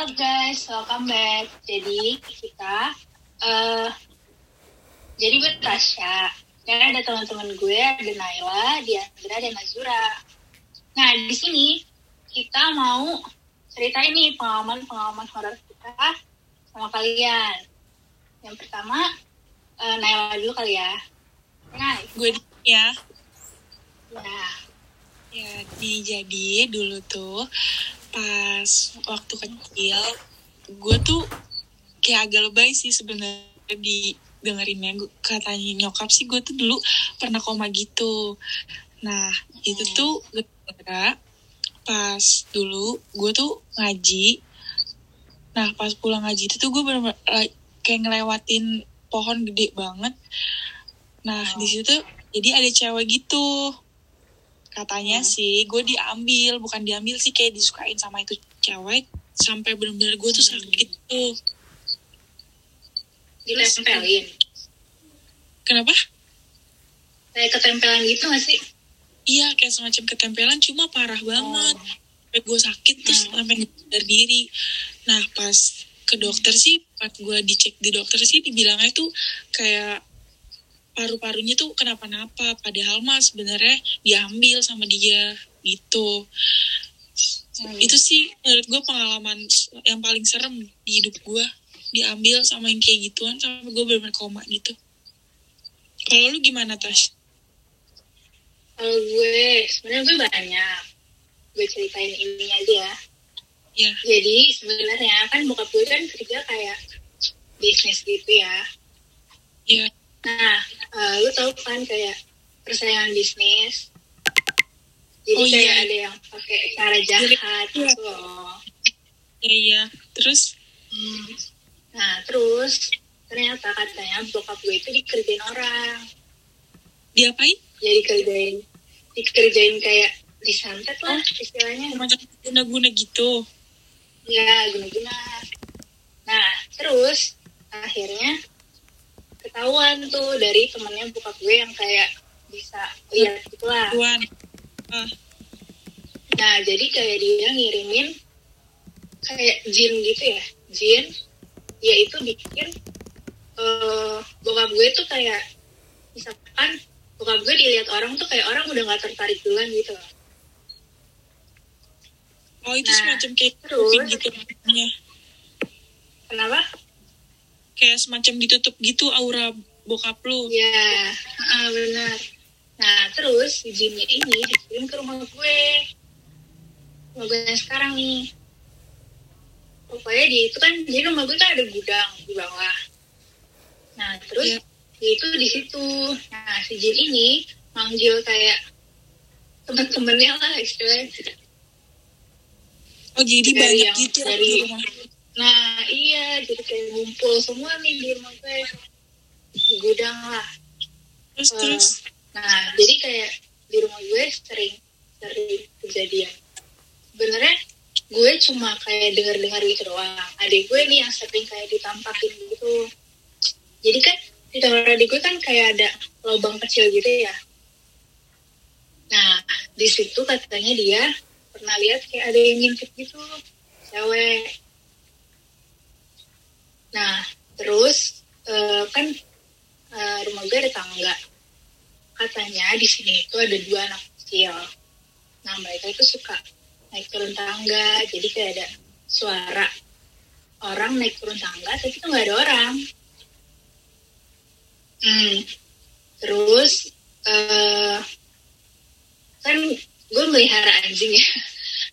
Halo guys, welcome back. Jadi kita, eh jadi gue Tasya. Dan ada teman-teman gue, ada Naila, Diandra, dan Azura. Nah di sini kita mau ceritain nih pengalaman-pengalaman horor kita sama kalian. Yang pertama, eh, Naila dulu kali ya. Nah, gue ya ya. ya nih jadi dulu tuh pas waktu kecil gue tuh kayak agak lebay sih sebenarnya di dengerinnya. Katanya nyokap sih gue tuh dulu pernah koma gitu. Nah itu tuh gara pas dulu gue tuh ngaji. Nah pas pulang ngaji itu tuh gue bener kayak ngelewatin pohon gede banget. Nah di situ jadi ada cewek gitu katanya Hmm. sih gue diambil bukan diambil sih kayak disukain sama itu cewek sampai bener-bener gue tuh sakit tuh Ditempelin. kenapa Kayak ketempelan gitu gak sih? iya kayak semacam ketempelan cuma parah banget Oh. sampai gue sakit terus Hmm. sampai sadar diri nah pas ke dokter sih pas gue dicek di dokter sih dibilangnya tuh kayak paru-parunya tuh kenapa-napa padahal mah sebenarnya diambil sama dia gitu Hmm. itu sih menurut gue pengalaman yang paling serem di hidup gue diambil sama yang kayak gituan sampai gue bener-bener koma gitu kalau lu gimana tas Kalau gue, sebenarnya gue banyak. Gue ceritain ini aja ya. ya Jadi sebenarnya kan bokap gue kan kerja kayak bisnis gitu ya. ya Nah, eh, lu tau kan kayak persaingan bisnis. Jadi Oh, kayak iya. ada yang pakai cara jahat Iya. gitu loh. ya ya terus Hmm. Nah, terus ternyata katanya bokap gue itu dikerjain orang. diapain Jadi kerjain, dikerjain kayak disantet lah istilahnya. macam guna-guna gitu Ya, guna-guna. Nah, terus akhirnya ketahuan tuh dari temennya bokap gue yang kayak bisa lihat gitu lah. tuan ah Nah, jadi kayak dia ngirimin kayak jin gitu ya. Jin, dia itu bikin eh bokap gue tuh kayak misalkan bokap gue dilihat orang tuh kayak orang udah gak tertarik duluan gitu loh. oh itu Nah, semacam kayak terus? gitu Kenapa? Kayak semacam ditutup gitu aura bokap lu Ya, ah, benar. Nah, terus si jinnya ini dikirim ke rumah gue. Rumah gue yang sekarang nih. Pokoknya dia itu kan, jadi rumah gue kan ada gudang di bawah. Nah, terus Iya. dia itu di situ. Nah, si jin ini manggil kayak teman-temannya lah istilahnya. oh jadi Dari banyak yang- gitu dari- di rumah Nah, iya, jadi kayak ngumpul semua nih di rumah gue. Di gudang lah. terus terus Nah, jadi kayak di rumah gue sering sering kejadian. Sebenarnya gue cuma kayak dengar-dengar gitu doang. Adik gue nih yang sering kayak ditampakin gitu. Jadi kan di kamar adik gue kan kayak ada lubang kecil gitu ya. Nah, di situ katanya dia pernah lihat kayak ada yang ngintip gitu, cewek. Nah, terus eh, kan eh, rumah gue ada tangga katanya di sini itu ada dua anak kecil. Nah mereka itu suka naik turun tangga, jadi kayak ada suara orang naik turun tangga, tapi itu nggak ada orang. Hmm. Terus eh kan gue melihara anjing ya,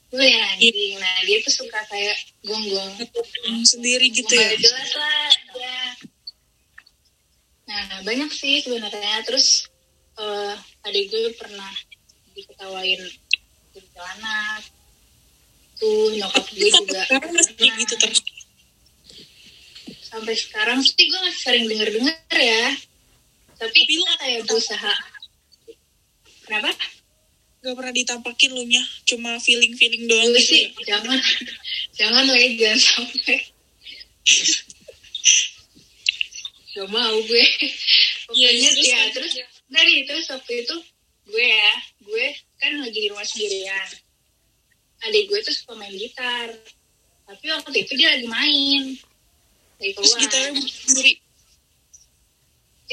gue melihara anjing. Nah dia tuh suka kayak gonggong. Hmm, sendiri gitu ya? jelas lah ya. Nah banyak sih sebenarnya. Terus eh adik gue pernah diketawain kuntilanak tuh nyokap gue juga sekarang masih kayak gitu terus sampai sekarang sih gue masih sering denger dengar ya. Tapi Tapi kita kayak berusaha. Kenapa gak pernah ditampakin lu nya cuma feeling feeling doang gitu sih ya? jangan. Jangan lah ya, jangan sampai. Gak mau gue. Iya, pokoknya terus ya kan? terus dari terus waktu itu gue ya gue kan lagi di rumah sendirian. Adik gue tuh suka main gitar. Tapi waktu itu dia lagi main. Lagi terus gitarnya sendiri?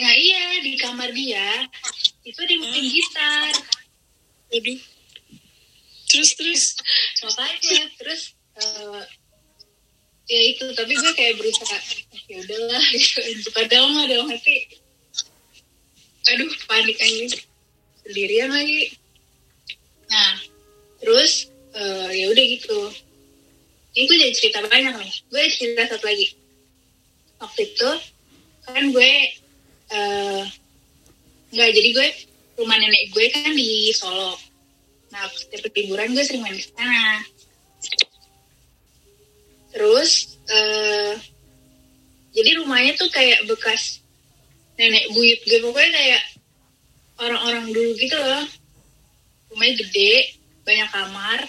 Ya iya di kamar dia. Itu dia main Hmm. gitar waduh. Terus terus. Makanya terus eh, ya itu tapi gue kayak berusaha ya udahlah gitu. Padahal mah dalam hati. Aduh panik aja sendirian lagi. Nah terus eh, ya udah gitu. Ini gue jadi cerita banyak nih. Gue cerita satu lagi. Waktu itu kan gue eh nggak jadi gue rumah nenek gue kan di Solo. Nah setiap liburan gue sering main ke sana. Terus eh jadi rumahnya tuh kayak bekas nenek buyut gue. Pokoknya kayak orang-orang dulu gitu loh. Rumahnya gede banyak kamar.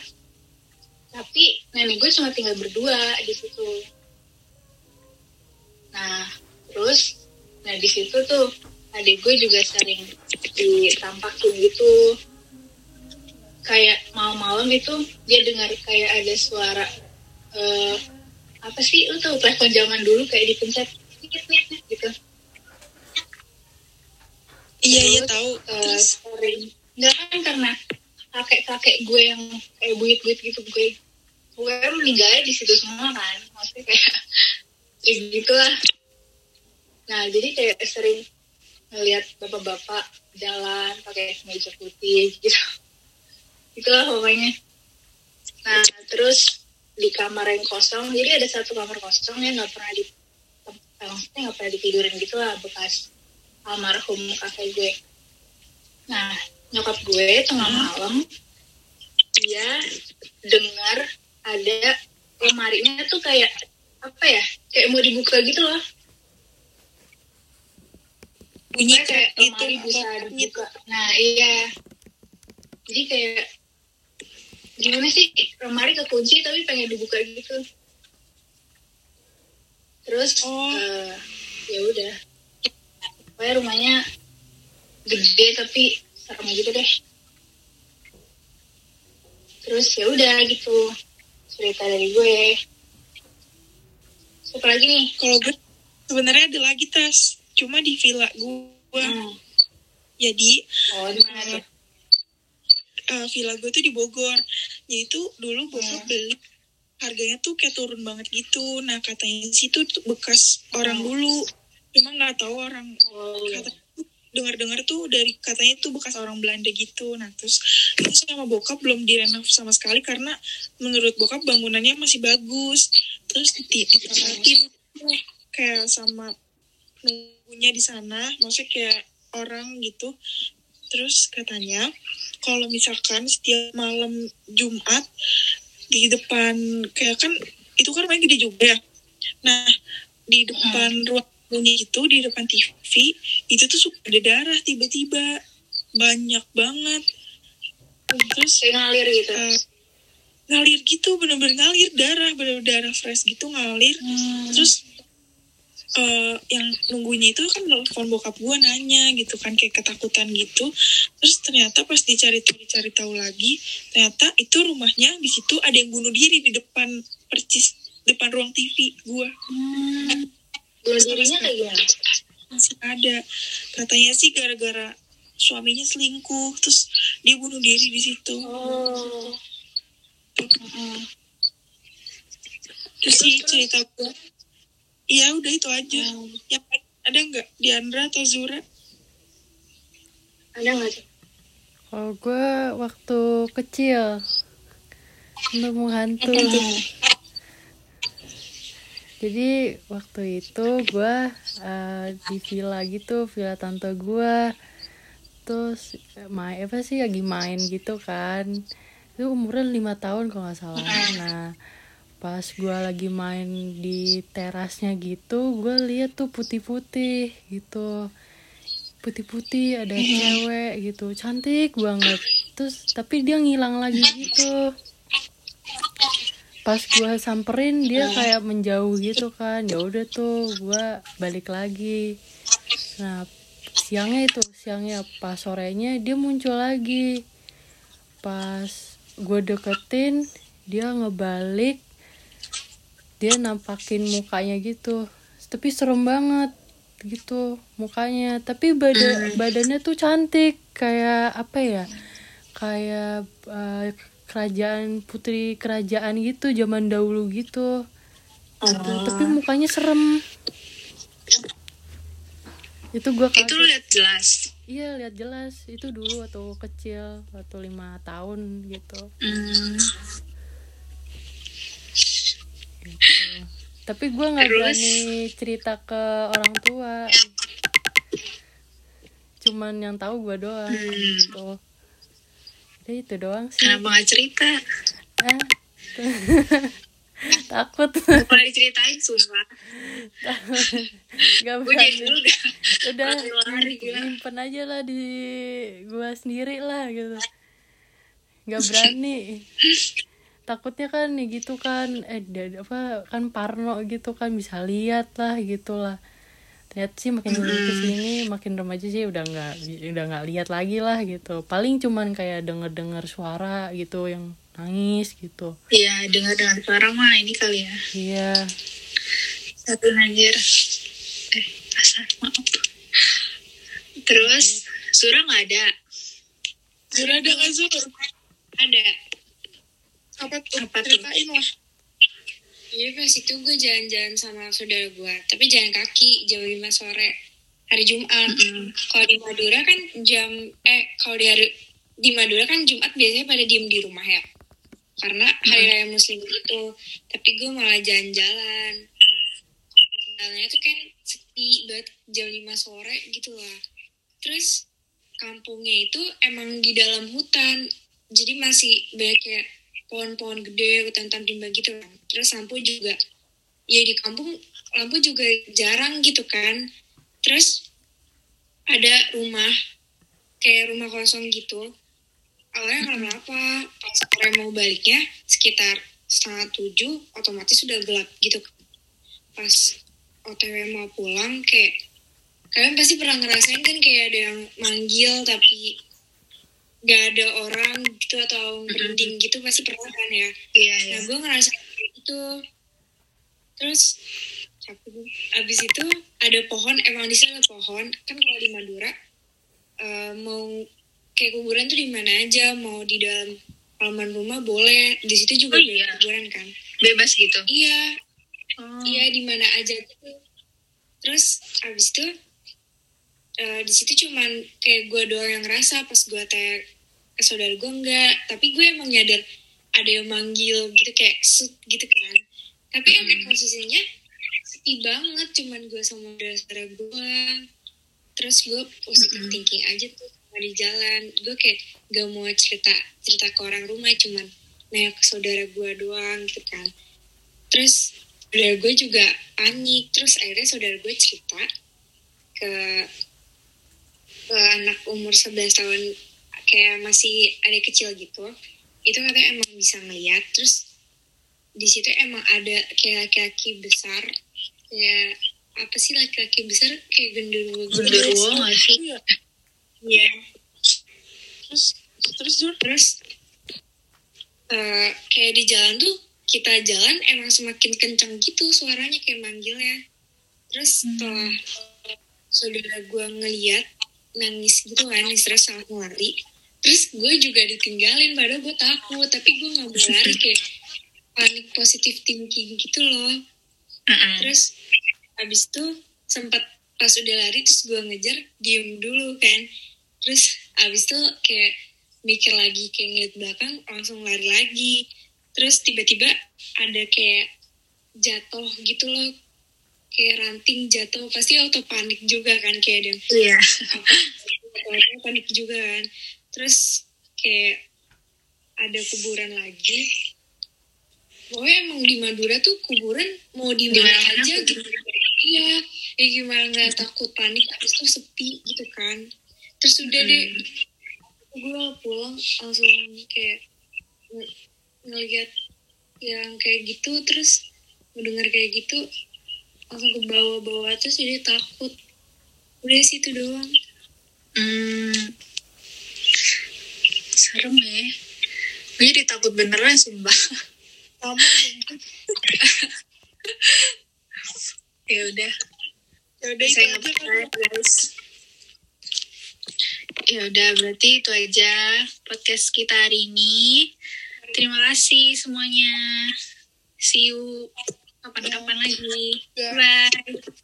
Tapi nenek gue cuma tinggal berdua di situ. Nah terus nah di situ tuh adik gue juga sering ditampakin gitu. Kayak malam-malam itu dia dengar kayak ada suara eh apa sih? Lu tahu telepon zaman dulu kayak dipencet nit gitu. Iya iya tahu. terus sering. Nggak kan karena kakek kakek gue yang kayak buyut buyut gitu gue gue meninggalnya di situ semua kan. Maksudnya kayak ya gitulah. Nah jadi kayak sering ngelihat bapak-bapak jalan pakai kemeja putih gitu. Itulah pokoknya. Nah terus di kamar yang kosong jadi ada satu kamar kosong yang nggak pernah di maksudnya nggak pernah ditidurin gitu lah bekas almarhum kakek gue. Nah nyokap gue tengah malam dia dengar ada lemarinya tuh kayak apa ya kayak mau dibuka gitu loh bunyi kayak kayak gitu lemari bisa dibuka nah iya. Jadi kayak gimana sih? Lemari kekunci tapi pengen dibuka gitu. Terus Oh. eh, ya udah. Pokoknya rumahnya gede tapi serem gitu deh. Terus ya udah gitu cerita dari gue. Siapa lagi nih? Kalau gue sebenarnya ada lagi tas cuma di villa gue hmm. jadi oh eh, villa gue tuh di Bogor jadi tuh dulu bokap Hmm. beli harganya tuh kayak turun banget gitu nah katanya sih tuh bekas orang Hmm. dulu cuma nggak tahu orang oh iya. kata dengar-dengar tuh dari katanya tuh bekas orang Belanda gitu nah terus itu sama bokap belum direnov sama sekali karena menurut bokap bangunannya masih bagus terus di ditempatin kayak sama nunggunya di sana maksudnya kayak orang gitu. Terus katanya kalau misalkan setiap malam Jumat di depan kayak kan itu kan rumahnya gede juga ya. Nah di depan ruang punya itu di depan TV itu tuh suka ada darah tiba-tiba. Banyak banget. Terus kayak ngalir gitu. eh, ngalir gitu bener-bener ngalir. Darah bener-bener darah fresh gitu ngalir. Hmm. terus eh, yang nunggunya itu kan telepon bokap gue nanya gitu kan kayak ketakutan gitu. Terus ternyata pas dicari tahu dicari tahu lagi ternyata itu rumahnya di situ ada yang bunuh diri di depan percis depan ruang TV gue Hmm. bunuh dirinya kayak gimana? Masih ada. Katanya sih gara-gara suaminya selingkuh terus dia bunuh diri di situ. Oh. Terus sih cerita gue iya udah itu aja Hmm. yang lain ada nggak Diandra atau Zura ada nggak tuh Kalau gue waktu kecil nemu hantu. Jadi waktu itu gue eh, di villa gitu, villa tante gue. Terus main apa sih lagi main gitu kan. Itu umurnya lima tahun kalau nggak salah. Nah pas gue lagi main di terasnya gitu, gue lihat tuh putih-putih gitu. Putih-putih ada cewek gitu. Cantik banget. Terus tapi dia ngilang lagi gitu. Pas gua samperin dia kayak menjauh gitu kan. Ya udah tuh gua balik lagi. Nah siangnya itu siangnya pas sorenya dia muncul lagi. Pas gue deketin dia ngebalik dia nampakin mukanya gitu. Tapi serem banget gitu mukanya. Tapi badan badannya tuh cantik kayak apa ya kayak eh, kerajaan putri kerajaan gitu zaman dahulu gitu. Gitu. tapi mukanya serem. Itu gua itu kaget. lihat jelas? Iya lihat jelas. Itu dulu waktu kecil waktu lima tahun gitu. Hmm. Gitu. tapi gue nggak berani cerita ke orang tua. Cuman yang tahu gue doang Hmm. gitu. Udah itu doang sih. Kenapa nggak cerita? Ah. takut. Kalau diceritain? Sumpah. Nggak gue jadi berani. udah udah lari-lari gila. simpen aja lah di gua sendiri lah gitu. Nggak berani takutnya kan nih gitu kan eh apa kan Parno gitu kan bisa lihat lah gitulah ternyata sih makin dulu ke sini makin remaja sih udah nggak udah nggak lihat lagi lah gitu paling cuman kayak denger dengar suara gitu yang nangis gitu Iya, dengar dengan suara mah ini kali ya. iya Satu anjir. Eh, asal maaf. Terus, Sura nggak ada. Jura ada nggak Zur? Ada. Apa tuh? Apa? Ceritain lah. Jadi pas itu gue jalan-jalan sama saudara gue, tapi jalan kaki jam 5 sore hari Jumat. Kalau di Madura kan jam eh kalau di hari di Madura kan Jumat biasanya pada diem di rumah ya, karena hari raya Muslim itu. Tapi gue malah jalan-jalan. Jalannya tuh kan sepi banget jam 5 sore gitu lah. Terus kampungnya itu emang di dalam hutan, jadi masih banyak kayak pohon-pohon gede, hutan-hutan rimba gitu kan. Terus lampu juga, ya di kampung lampu juga jarang gitu kan. Terus ada rumah, kayak rumah kosong gitu. Awalnya nggak kenapa, pas sore mau baliknya sekitar setengah tujuh, otomatis sudah gelap gitu kan. Pas OTW mau pulang kayak kalian pasti pernah ngerasain kan kayak ada yang manggil tapi gak ada orang gitu atau merinding gitu pasti pernah kan ya Iya, iya. nah gue ngerasain kayak gitu terus gue. abis itu ada pohon emang di sana pohon kan kalau di Madura eh, mau kayak kuburan tuh di mana aja mau di dalam halaman rumah boleh di situ juga Oh, ada iya. kuburan kan Bebas gitu. iya Oh. Iya di mana aja gitu. Terus abis itu eh, di situ cuman kayak gue doang yang ngerasa pas gue tanya ke saudara gue enggak. Tapi gue emang nyadar ada yang manggil gitu kayak sut gitu kan. Tapi emang posisinya sepi banget cuman gue sama saudara gue. Terus gue positive thinking aja tuh sama di jalan. Gue kayak gak mau cerita cerita ke orang rumah cuman nanya ke saudara gue doang gitu kan. Terus saudara gue juga panik terus akhirnya saudara gue cerita ke ke anak umur 11 tahun kayak masih ada kecil gitu itu katanya emang bisa ngeliat terus di situ emang ada kayak laki-laki besar kayak apa sih laki-laki besar kayak genderuwo gitu Genderuwo nggak sih? Iya. Iya. Terus terus terus eh, kayak di jalan tuh kita jalan emang semakin kencang gitu suaranya kayak manggilnya terus setelah saudara gue ngeliat nangis gitu kan terus langsung lari terus gue juga ditinggalin padahal gue takut tapi gue nggak mau lari kayak panik positif thinking gitu loh. Mm-mm. terus abis itu sempat pas udah lari terus gue ngejar diem dulu kan. Terus abis itu kayak mikir lagi kayak ngeliat belakang langsung lari lagi. Terus tiba-tiba ada kayak jatuh gitu loh kayak ranting jatuh pasti auto panik juga kan kayak yang Iya. apa panik juga kan. Terus kayak ada kuburan lagi. Pokoknya emang di Madura tuh kuburan mau di mana aja gitu. Iya ya gimana nggak takut panik habis itu sepi gitu kan. Terus udah deh gue pulang langsung kayak ng- ngeliat yang kayak gitu terus mendengar kayak gitu langsung ke bawah-bawah terus jadi takut. Udah situ doang. Hmm. Serem ya. Gue jadi takut beneran sumpah. Sama ya udah. Ya udah saya nggak percaya guys. Ya udah berarti itu aja podcast kita hari ini. Terima kasih semuanya. See you kapan-kapan lagi Ya. bye